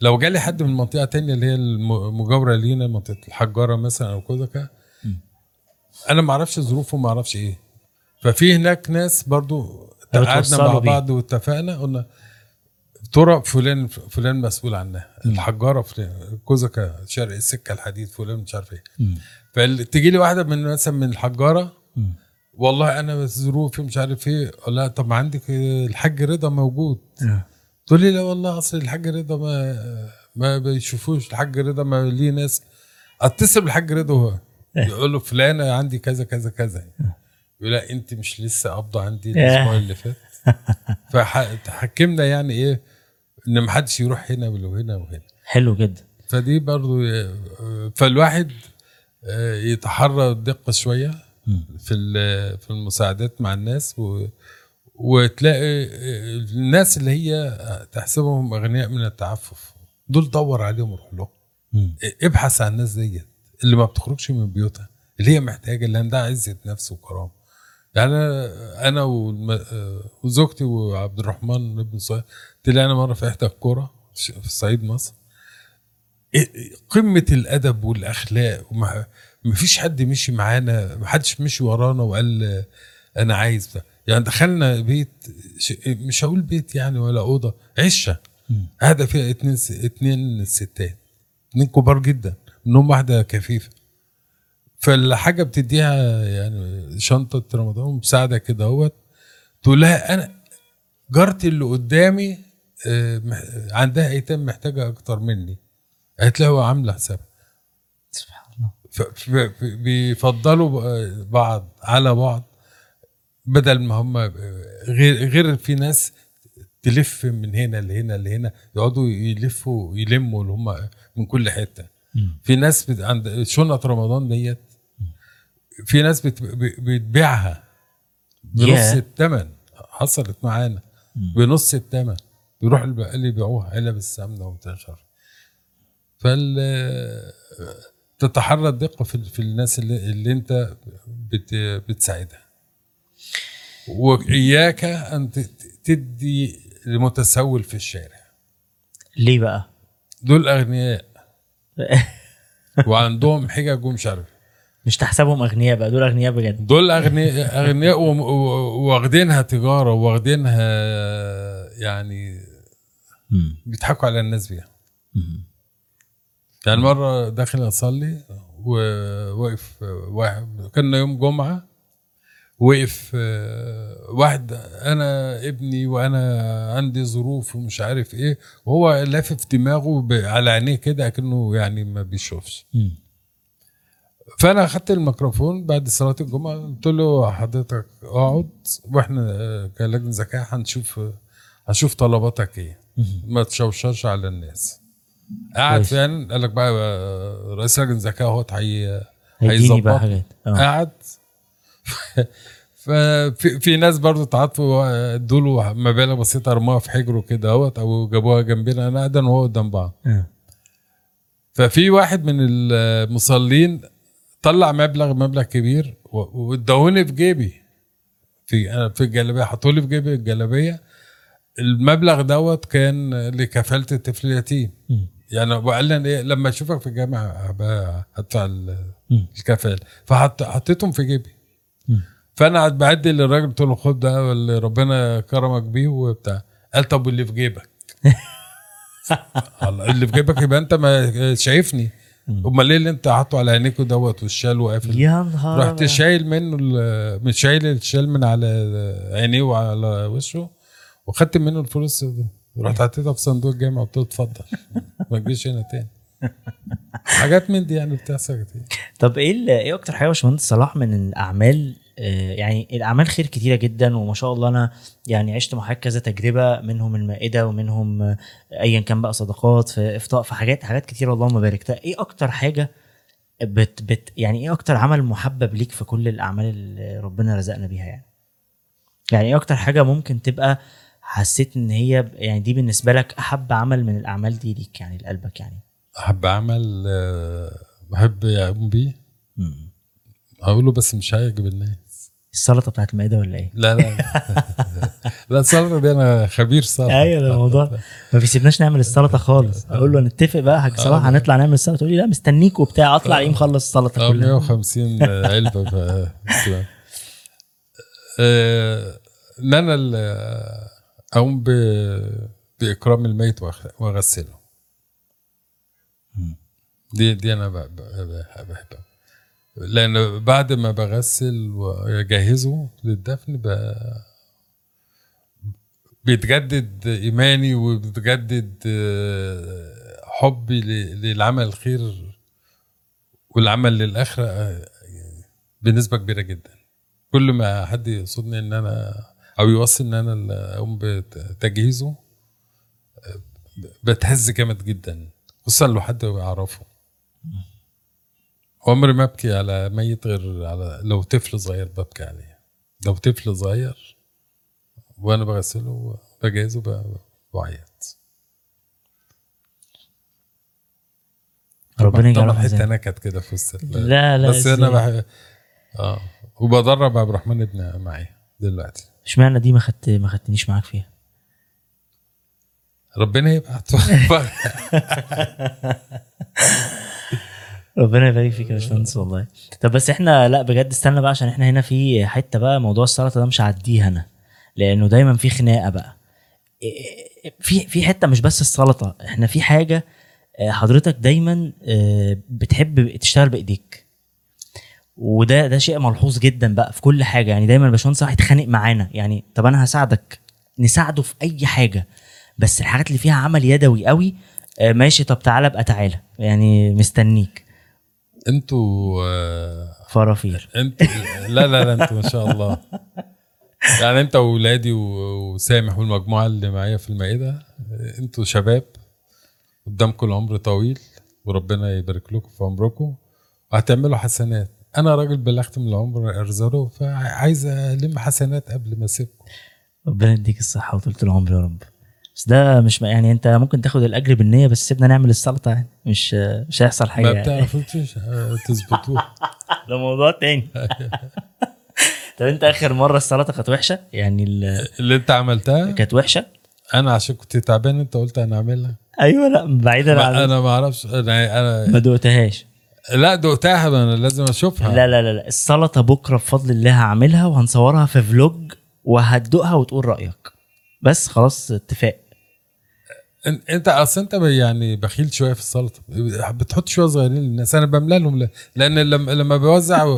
لو جالي حد من منطقة تانية اللي هي المجاوره لينا منطقة الحجارة مثلا أو كذا أنا ما أعرفش ظروفه ما أعرفش إيه ففي هناك ناس برضو قعدنا مع. بعض واتفقنا قلنا طرق فلان فلان مسؤول عنها الحجارة فلان كوزكا شرق السكة الحديد فلان مش عارف إيه. فتجي لي واحدة من مثلا من الحجارة مم. والله أنا بس ظروفي مش عارف إيه. لها طب ما عندك الحاج رضا موجود. آه. تقول لي لا والله أصل الحاج رضا ما ما بيشوفوش. الحاج رضا ما ليه ناس. أتصل بالحاج رضا هو. يقول له فلانة عندي كذا كذا كذا. يقول لا أنت مش لسه قابضة عندي الأسبوع اللي فات. فحكمنا يعني إيه؟ إن ما حدش يروح هنا وهنا وهنا. حلو جدا. فدي برضو فالواحد يتحرى الدقة شوية. في في المساعدات مع الناس و وتلاقي الناس اللي هي تحسبهم أغنياء من التعفف دول دور عليهم وروح لهم. ابحث عن الناس ديت اللي ما بتخرجش من بيوتها اللي هي محتاجة اللي عندها عزة نفس وكرامة. يعني أنا وزوجتي وعبد الرحمن ابن صهيب طلعنا مرة في احدى القرى في الصعيد مصر. إيه- قمة الأدب والأخلاق وما ما فيش حد مشي معانا ما حدش مشي ورانا وقال أنا عايز ده. يعني دخلنا بيت مش هقول بيت يعني ولا أوضة عشة. هذا فيها اتنين س... اتنين ستات اتنين كبار جدا منهم واحدة كفيفة. فالحاجة بتديها يعني شنطة رمضان مساعدة كده أهوت. تقول لها أنا جارتي اللي قدامي آه، عندها أيتام محتاجة أكتر مني. هتلاقوا عاملة حسابها سبحان الله ف- ف- ف- بيفضلوا بعض على بعض بدل ما هم غير غير في ناس تلف من هنا لهنا لهنا يقعدوا يلفوا يلموا اللي هم من كل حتة. في ناس بت... عند شنط رمضان ديت في ناس بت... بتبيعها بنص. الثمن حصلت معانا بنص الثمن يروح البقال يبيعوها علب السمنة وتنشر فال تتحرى الدقة في, في الناس اللي, اللي انت بت... بتساعدها وإياك أن تدي لمتسول في الشارع ليه بقى؟ دول أغنياء وعندهم حجج ومش عارف مش تحسبهم أغنياء بقى دول أغنياء بجد دول أغنياء أغنياء واخدينها تجارة واخدينها يعني. بيضحكوا على الناس بيها. يعني مرة داخل أصلي وواقف واحد كان يوم جمعة وقف آه، واحد أنا ابني وأنا عندي ظروف ومش عارف إيه وهو لافف دماغه على عينيه كده اكنه يعني ما بيشوفش مم. فأنا أخدت الميكروفون بعد صلاة الجمعة قلت له حضرتك أقعد وإحنا آه، كلجنه زكاة هنشوف هنشوف طلباتك مم. ما تشوشرش على الناس كويس. فعلا قال لك بقى آه، رئيس لجنه زكاة أهوت هي هيديني بقى هيظبط. حاجات. آه. قعد ففي في ناس برضو تعاطفوا ادوا له مبالغ بسيطة رموها في حجره كده أهوت أو جابوها جنبنا. أنا قاعد أنا وهو قدام بعض. آه. ففي واحد من المصلين طلع مبلغ مبلغ كبير و- واداهوني في جيبي. في أنا في الجلابية حطوا لي في جيبي الجلابية. المبلغ دوت كان لكفالة الطفل اليتيم. يعني وقال إيه لما أشوفك في الجامعة هدفع. الكفاله فحطيتهم في جيبي. فأنا قاعد بعدي للراجل قلت له خد ده اللي ربنا كرمك بيه وبتاع. قال طب واللي في جيبك؟ اللي في جيبك يبقى أنت ما شايفني. أمال ليه اللي أنت حاطه على عينيك دوت والشال وقافل؟ يا نهار رحت. شايل منه مش شايل الشال من على عينيه وعلى وشه وخدت منه الفلوس. رحت حطيتها في صندوق الجامع وقلت له اتفضل. ما تجيش هنا تاني. حاجات من دي يعني بتحصل كتير. طب إيه إيه أكتر حاجة يا باشمهندس صلاح من الأعمال آه، يعني الأعمال خير كتيرة جدا وما شاء الله أنا يعني عشت مع كذا تجربة منهم المائدة ومنهم ايا كان بقى صدقات في إفطاء في حاجات حاجات كتيرة اللهم بارك إيه أكتر حاجة بت بت يعني إيه أكتر عمل محبب ليك في كل الأعمال اللي ربنا رزقنا بيها يعني؟ يعني إيه أكتر حاجة ممكن تبقى حسيت إن هي يعني دي بالنسبة لك أحب عمل من الأعمال دي ليك يعني لقلبك يعني؟ أحب اعمل آه، بحب اقوم بيه. اقوله بس مش هيعجب الناس. السلطة بتاعت المائده ولا إيه؟ لا لا. لا السلطة دي أنا خبير سلطة. أيوه ده الموضوع. ما بيسيبناش نعمل السلطة خالص. أقول له نتفق بقى حاج صلاح هنطلع نعمل السلطة. تقول لي لا مستنيك وبتاع. أطلع إيه مخلص السلطة آه كلها. 150 علبة ف-. آه، ان أنا اقوم ب- بإكرام الميت واغسله دي دي ب- بحبها. لأن بعد ما بغسل وأجهزه للدفن ب... بيتجدد إيماني وبيتجدد حبي للعمل الخير والعمل للآخرة آه، بنسبة كبيرة جدا. كل ما حد يقصدني إن أنا أو يوصي ان أنا اللي اقوم بتجهيزه بتهز جامد جدا خصوصا لو حد يعرفه. عمري ما ابكي على ميت غير على لو طفل صغير ببكي عليه. لو طفل صغير وأنا بغسله بجهزه بعيط. ربنا يجعله حتة نكت كده في وسط لا لا بس أنا؟ بحب آه. وبدرب عبد الرحمن ابني معايا دلوقتي. اشمعنى دي ما خدت ما خدتنيش معاك فيها؟ ربنا يبعت ربنا يبارك فيك يا باشمهندس والله. طب بس إحنا لا بجد استنى بقى عشان إحنا هنا في حتة بقى موضوع السلطه ده مش هعديه أنا لأنه دايما في خناقة بقى. إيه- في في حتة مش بس السلطه إحنا في حاجة آه، حضرتك دايما آه، بتحب تشتغل بإيديك. وده ده شيء ملحوظ جدا بقى في كل حاجة. يعني دايما الباشمهندس راح يتخانق معانا. يعني طب أنا هساعدك نساعده في أي حاجة. بس الحاجات اللي فيها عمل يدوي قوي آه، ماشي. طب تعالى ابقى تعالى. يعني مستنيك. أنتوا آه، فرافير. أنتوا لا لا لا أنتوا ما شاء الله. يعني انت واولادي وسامح والمجموعة اللي معايا في المائدة أنتوا شباب قدامكم العمر طويل وربنا يبارك لكم في عمركم. وهتعملوا حسنات. أنا راجل بلغت من العمر ارزاقه فعايز ألم حسنات قبل ما أسيبكم. ربنا يديك الصحة وطولة العمر يا رب. بس ده مش يعني أنت ممكن تاخد الأجر بالنية بس سيبنا نعمل السلطة يعني. مش مش هيحصل حاجة ما يعني. بتعرفوش تظبطوها ده موضوع تاني. طب أنت آخر مرة السلطة كانت وحشة؟ يعني ال- اللي أنت عملتها؟ كانت وحشة؟ أنا عشان كنت تعبان أنت قلت أنا أعملها. أيوه لا بعيدا عن أنا ما أعرفش. أنا أنا ما دقتهاش. لا دقتها أنا لازم أشوفها. لا لا لا لا. السلطة بكرة بفضل الله هعملها وهنصورها في فلوج وهتدوقها وتقول رأيك. بس خلاص اتفاق. أنت أصل أنت يعني بخيل شوية في السلطة. بتحط شوية صغيرين للناس. أنا بملى لهم ل- لأن لما لما بوزع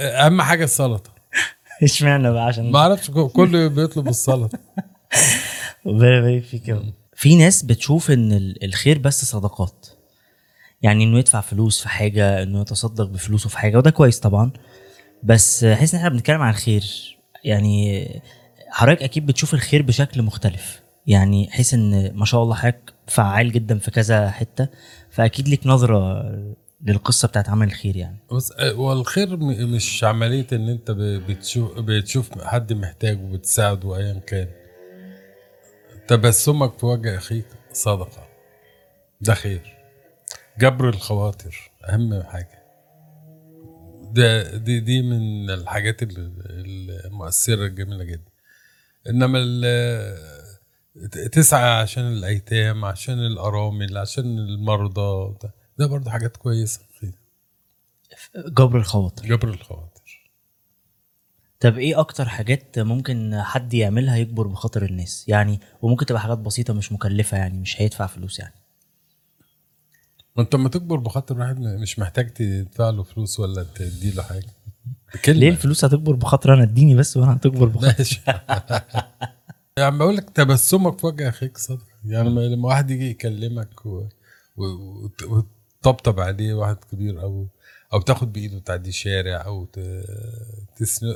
أهم حاجة السلطة. اشمعنى بقى؟ عشان ما أعرفش كله بيطلب السلطة. ربنا يبارك فيك. في ناس بتشوف إن ال- الخير بس صدقات. يعني إنه يدفع فلوس في حاجة إنه يتصدق بفلوسه في حاجة وده كويس طبعا. بس حاسس إن إحنا بنتكلم عن الخير. يعني حضرتك أكيد بتشوف الخير بشكل مختلف. يعني حيث إن ما شاء الله حضرتك فعال جدا في كذا حتة. فأكيد ليك نظرة للقصة بتاعت عمل الخير يعني. بس آه، والخير مش عملية إن أنت بتشوف بتشوف حد محتاج وبتساعده ايا كان. تبسمك في وجه أخيك صدقة. ده خير. جبر الخواطر أهم حاجة. ده دي دي من الحاجات ال- المؤثرة الجميلة جدا. إنما تسعى عشان الأيتام عشان الأرامل عشان المرضى ده, ده برضه حاجات كويسة. خير. جبر الخواطر. جبر الخواطر. طب إيه أكتر حاجات ممكن حد يعملها يجبر بخاطر الناس؟ يعني وممكن تبقى حاجات بسيطة مش مكلفة يعني مش هيدفع فلوس يعني. ما انت لما تكبر بخاطر واحد مش محتاج تدفع له فلوس ولا تدي له حاجة. بكلمة. ليه الفلوس هتكبر بخاطر أنا؟ اديني بس وأنا هتكبر بخاطر. ماشي. يعني بقول لك تبسمك في وجه اخيك صدق يعني لما- واحد يجي يكلمك و... و... وت- وتطبطب عليه واحد كبير أو أو تاخد بإيده تعدي شارع أو ت... تسن...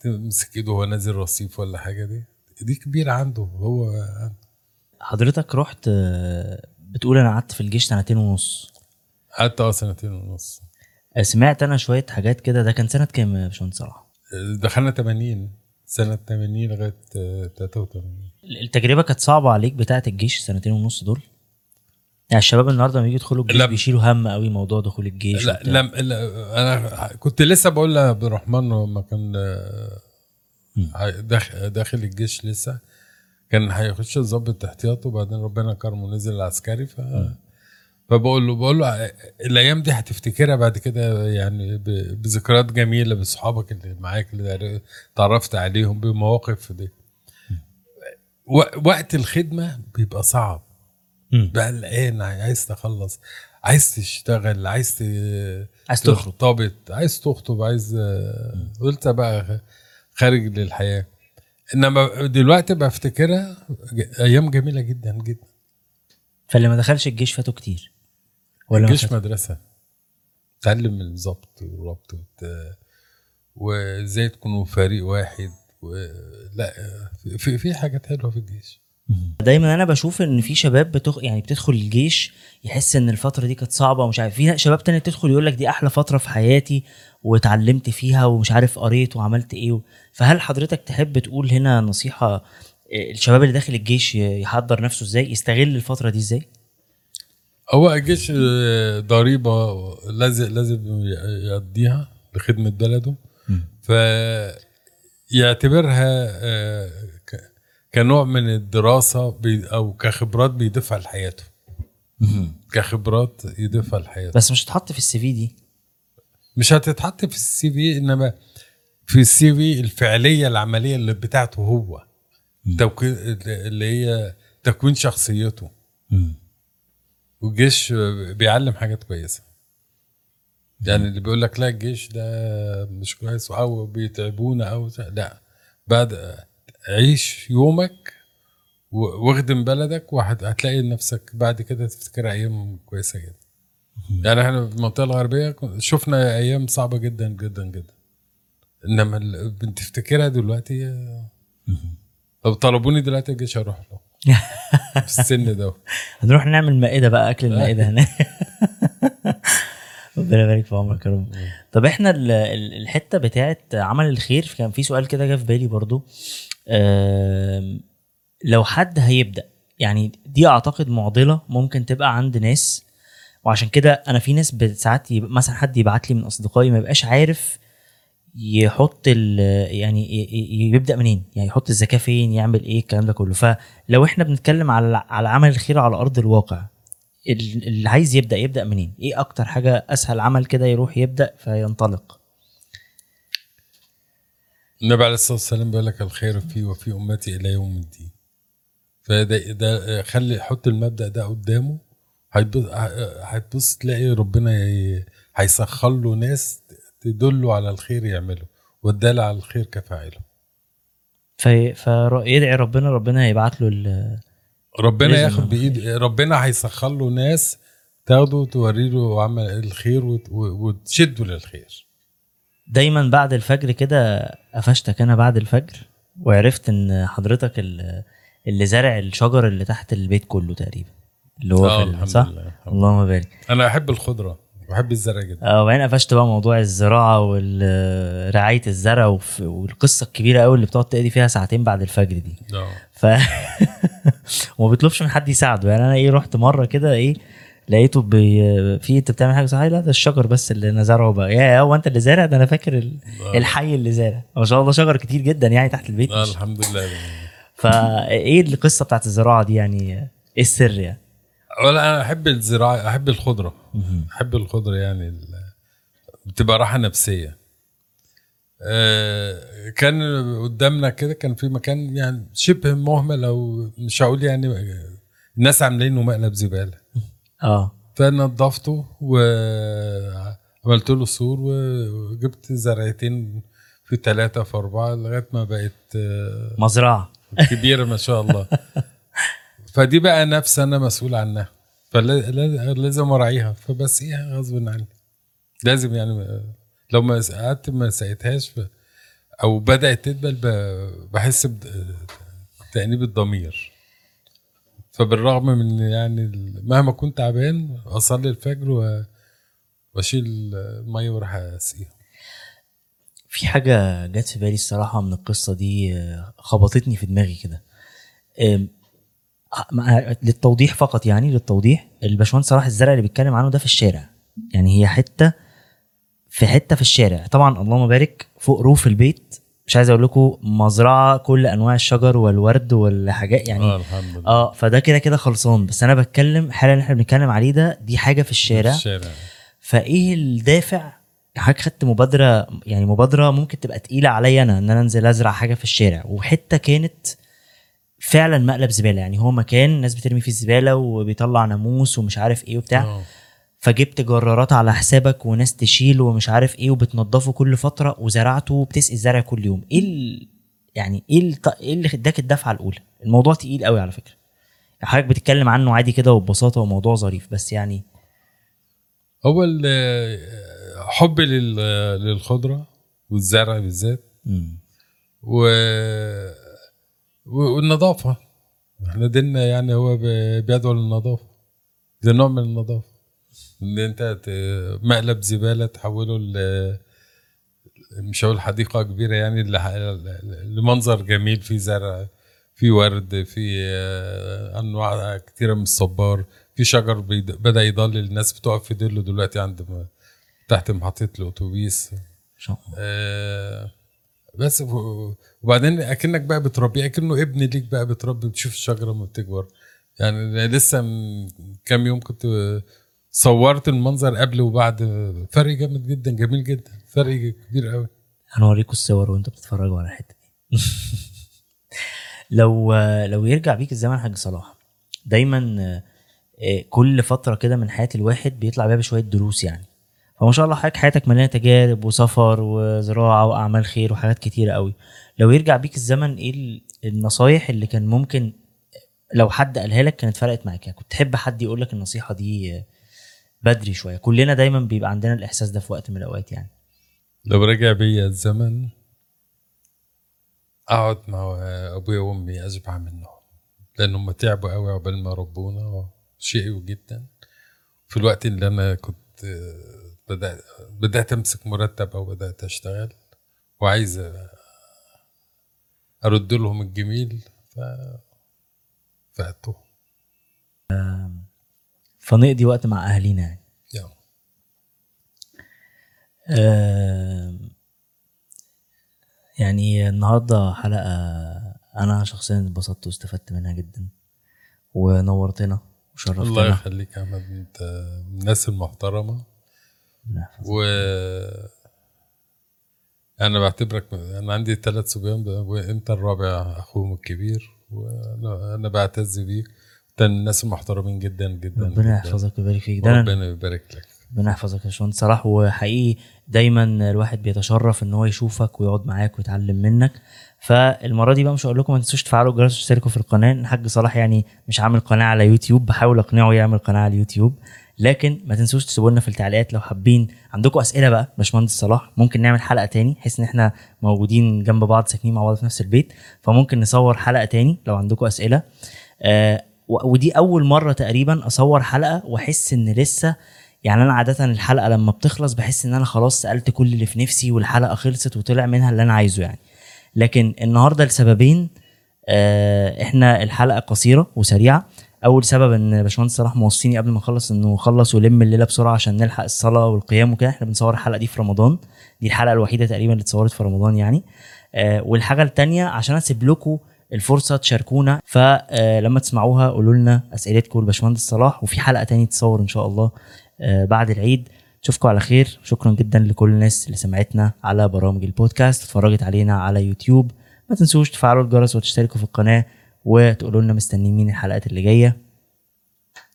تمسك إيده وهو نازل رصيف ولا حاجة دي دي كبيرة عنده هو حضرتك رحت بتقول أنا قعدت في الجيش سنتين ونص. قعدت آه سنتين ونص. آه، سمعت أنا شوية حاجات كده. ده كان سنة كام يا باشمهندس صلاح؟ دخلنا 80 سنة 80 لغاية آه، 83 التجربة كانت صعبة عليك بتاعة الجيش السنتين ونص دول؟ يعني الشباب النهارده لما يجي يدخلوا الجيش لا. بيشيلوا هم قوي موضوع دخول الجيش لا. لم لا أنا كنت لسه بقول لعبد الرحمن لما كان آه، داخل داخل الجيش لسه كان هيخش الضابط احتياطي وبعدين ربنا كرمه نزل العسكري. ف فبقول له بقول له الأيام دي هتفتكرها بعد كده يعني بذكريات جميلة باصحابك اللي معاك اللي تعرفت عليهم بمواقف دي. وقت الخدمة بيبقى صعب. بقى قلقان عايز تخلص عايز تشتغل عايز ت... عايز ترتبط عايز تخطب عايز قلت بقى خارج للحياة. إنما دلوقتي بفتكرها أيام جميلة جدا جدا. فاللي ما دخلش الجيش فاتوا كتير. ولا ما الجيش فاتوا؟ مدرسة. تعلم الضبط والربط وإزاي تكونوا فريق واحد و... لا في في حاجات حلوة في الجيش. دايما أنا بشوف إن في شباب بتخ... يعني بتدخل الجيش يحس إن الفترة دي كانت صعبة ومش عارف في شباب تاني تدخل يقول لك دي أحلى فترة في حياتي واتعلمت فيها ومش عارف قريت وعملت إيه و... فهل حضرتك تحب تقول هنا نصيحة إيه، الشباب اللي داخل الجيش يحضر نفسه إزاي يستغل الفترة دي إزاي؟ هو الجيش آه، ضريبة لازم لازم يقضيها لخدمة بلده. ف يعتبرها آه، كنوع من الدراسة بي- أو كخبرات بيضيفها لحياته. كخبرات يضيفها لحياته. بس مش هتحط في ال CV دي؟ مش هتتحط في ال CV إنما في ال CV الفعلية العملية اللي بتاعته هو. اللي هي تكوين شخصيته. والجيش بيعلم حاجات كويسة. يعني اللي بيقول لك لا الجيش ده مش كويس أو بيتعبونا أو لا. بعد عيش يومك واخدم بلدك وهتلاقي نفسك بعد كده تفتكر أيام كويسة جدا. يعني إحنا في المنطقة الغربية شفنا أيام صعبة جدا جدا جدا. إنما بتفتكرها دلوقتي آه، لو طلبوني دلوقتي الجيش هروح له في السن ده. هنروح نعمل مائدة بقى أكل المائدة هناك ربنا يبارك في عمرك يا رب. طب إحنا ال- ال- الحتة بتاعت عمل الخير كان في سؤال كده جه في بالي برضو. لو حد هيبدأ يعني دي أعتقد معضلة ممكن تبقى عند ناس وعشان كده أنا في ناس ساعات مثلا حد يبعت لي من أصدقائي ما يبقاش عارف يحط يعني يبدأ منين يعني يحط الزكاة فين يعمل إيه الكلام ده كله. فلو إحنا بنتكلم على على عمل الخير على أرض الواقع ال- اللي عايز يبدأ يبدأ منين؟ إيه أكتر حاجة أسهل عمل كده يروح يبدأ فينطلق؟ النبي عليه الصلاة والسلام بيقول لك الخير في وفي أمتي إلى يوم الدين. فده ده خلي حط المبدأ ده قدامه هتبص تلاقي ربنا هيسخر له ناس تدله على الخير يعمله والدال على الخير كفاعله. في فيدعي ربنا ربنا هيبعت له ال- ربنا ياخد بايد ربنا هيسخر له ناس تاخده توري له عمل الخير وت- وتشده للخير. دايما بعد الفجر كده قفشتك أنا بعد الفجر وعرفت إن حضرتك ال- اللي زارع الشجر اللي تحت البيت كله تقريبا اللي هو آه، في الحمد صح؟ لله، اللهم بارك. أنا أحب الخضرة بحب الزرع جدا. آه وبعدين قفشت بقى موضوع الزراعة ورعايه الزرع والقصة الكبيرة قوي اللي بتقعد تقضي فيها ساعتين بعد الفجر دي. آه. ف وما بيطلبش من حد يساعده. يعني أنا إيه رحت مرة كده إيه لقيته بي... في انت بتعمل حاجة صح؟ لا ده الشجر بس اللي أنا زارعه بقى. يا هو انت اللي زارع؟ ده أنا فاكر ال... آه. الحي اللي زارع. ما شاء الله شجر كتير جدا يعني تحت البيت. آه. الحمد لله. فايه القصة بتاعت الزراعة دي يعني؟ إيه السر يعني؟ ولا أنا أحب الزراعة أحب الخضرة. أحب الخضرة يعني ال- بتبقى راحة نفسية. آه، كان قدامنا كده كان في مكان يعني شبه مهمل أو مش هقول يعني الناس عاملينه مقلب زباله آه. فنضفته وعملت له سور وجبت زرعتين في ثلاثة في أربعة لغاية ما بقت آه، مزرعة. كبيرة ما شاء الله. فدي بقى نفس أنا مسؤول عنها. فلازم أراعيها. فبسقيها غصب عني. لازم يعني لو ما قعدت ما سقيتهاش أو بدأت تدبل بحس بتأنيب الضمير. فبالرغم من يعني مهما كنت تعبان أصلي الفجر و- وأشيل المية وأروح أسقيها. في حاجة جت في بالي الصراحة من القصة دي خبطتني في دماغي كده. للتوضيح فقط يعني للتوضيح الباشمهندس صلاح الزرع اللي بيتكلم عنه ده في الشارع. يعني هي حتة في حتة في الشارع. طبعا اللهم بارك فوق روف البيت مش عايز أقول لكم مزرعة كل انواع الشجر والورد والحاجات يعني آه الحمد لله. آه فده كده كده خلصان. بس أنا بتكلم حالا اللي إحنا بنتكلم عليه ده دي حاجة في الشارع. الشارع. فايه الدافع؟ حضرتك خدت مبادرة يعني مبادرة ممكن تبقى تقيلة عليا أنا ان أنا انزل ازرع حاجة في الشارع. وحتة كانت فعلا مقلب زبالة يعني هو مكان الناس بترمي فيه الزبالة وبيطلع ناموس ومش عارف إيه وبتاع. آه. فجبت جرارات على حسابك وناس تشيل ومش عارف إيه وبتنضفه كل فترة وزرعته وبتسقي الزرع كل يوم. إيه ال... يعني إيه ال... إيه اللي اداك الدفعة الأولى؟ الموضوع تقيل قوي على فكرة. حضرتك بتتكلم عنه عادي كده وببساطة وموضوع ظريف بس يعني هو حبي لل- للخضرة والزرع بالذات. و... و- والنظافة. إحنا ديننا يعني هو ب- بيدعو للنظافة ده نوع من النظافة. إن أنت مقلب زبالة تحوله ل مش هقول حديقة كبيرة يعني لمنظر جميل فيه زرع في ورد في آه، أنواع كتيرة من الصبار في شجر بدأ يضلل الناس بتقف في ظله دلوقتي عند تحت محطة الأتوبيس. آه، بس وبعدين أكنك بقى بتربيه أكنه ابن ليك بقى بتربي بتشوف الشجرة لما بتكبر. يعني لسه من كام يوم كنت صورت المنظر قبل وبعد. فرق جامد جدا جميل جدا فرق كبير قوي. هنوريكم الصور وانتوا بتتفرجوا على الحتة دي. لو لو يرجع بيك الزمن حاج صلاح دايما آه، كل فترة كده من حياة الواحد بيطلع بيها بشوية دروس يعني. فما شاء الله حضرتك حياتك مليانة تجارب وسفر وزراعة وأعمال خير وحاجات كتيرة قوي. لو يرجع بيك الزمن إيه ال- النصايح اللي كان ممكن لو حد قالها لك كانت فرقت معاك؟ يعني كنت تحب حد يقول لك النصيحة دي آه، بدري شوية. كلنا دايما بيبقى عندنا الإحساس ده في وقت من الأوقات يعني. لو رجع بيا الزمن أقعد مع أبويا وأمي اشبع منهم لأن هم تعبوا قوي عقبال ما ربونا شقيوا جدا. في الوقت اللي أنا كنت بدات بدأت أمسك مرتب أو بدأت أشتغل وعايز أرد لهم الجميل ف فاتوه فنقضي وقت مع أهالينا يعني. يعني يعني النهارده حلقة أنا شخصيا اتبسطت واستفدت منها جدا ونورتنا الله وشرفتنا يخليك يا أحمد أنت من الناس المحترمة. و أنا بعتبرك أنا عندي ثلاث صبيان وأنت الرابع أخوهم الكبير وأنا أنا بعتز بيك. الناس المحترمين جدا جدا ربنا. يحفظك ويبارك فيك. ده ربنا يبارك لك. ربنا يحفظك يا باشمهندس صلاح وحقيقي دايما الواحد بيتشرف إن هو يشوفك ويقعد معاك ويتعلم منك. فالمرة دي بقى مش هقول لكم ما تنسوش تفعلوا الجرس وتشتركوا في القناة. الحاج صلاح يعني مش عامل قناة على يوتيوب بحاول أقنعه يعمل قناة على اليوتيوب. لكن ما تنسوش تسيبوا لنا في التعليقات لو حابين. عندكم أسئلة بقى باشمهندس صلاح ممكن نعمل حلقة تاني بحيث إن إحنا موجودين جنب بعض ساكنين مع بعض في نفس البيت. فممكن نصور حلقة تاني لو عندكم أسئلة. آه ودي أول مرة تقريبا أصور حلقة وأحس إن لسه يعني أنا عاده الحلقة لما بتخلص بحس إن أنا خلاص سألت كل اللي في نفسي والحلقة خلصت وطلع منها اللي أنا عايزه يعني. لكن النهارده لسببين آه إحنا الحلقة قصيرة وسريعة. أول سبب إن باشمهندس صلاح موصيني قبل ما أخلص إنه خلص ولم الليلة بسرعة عشان نلحق الصلاة والقيام وكده. إحنا بنصور الحلقة دي في رمضان. دي الحلقة الوحيدة تقريبا اللي اتصورت في رمضان يعني. آه والحاجة التانية عشان أسيب لكم الفرصة تشاركونا. فلما تسمعوها قولوا لنا أسئلتكم لباشمهندس صلاح. وفي حلقة تاني تصور إن شاء الله آه بعد العيد. اشوفكم على خير. شكرا جدا لكل الناس اللي سمعتنا على برامج البودكاست. اتفرجت علينا على يوتيوب. ما تنسوش تفعلوا الجرس وتشتركوا في القناة وتقولوا لنا مستنيين مين الحلقات اللي جاية.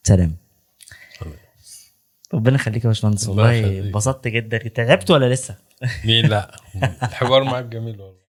سلام. ربنا يخليك يا باشمهندس. الله والله. اتبسطت جدا. تعبت ولا لسه؟ مين؟ لا. الحوار معاك جميل والله.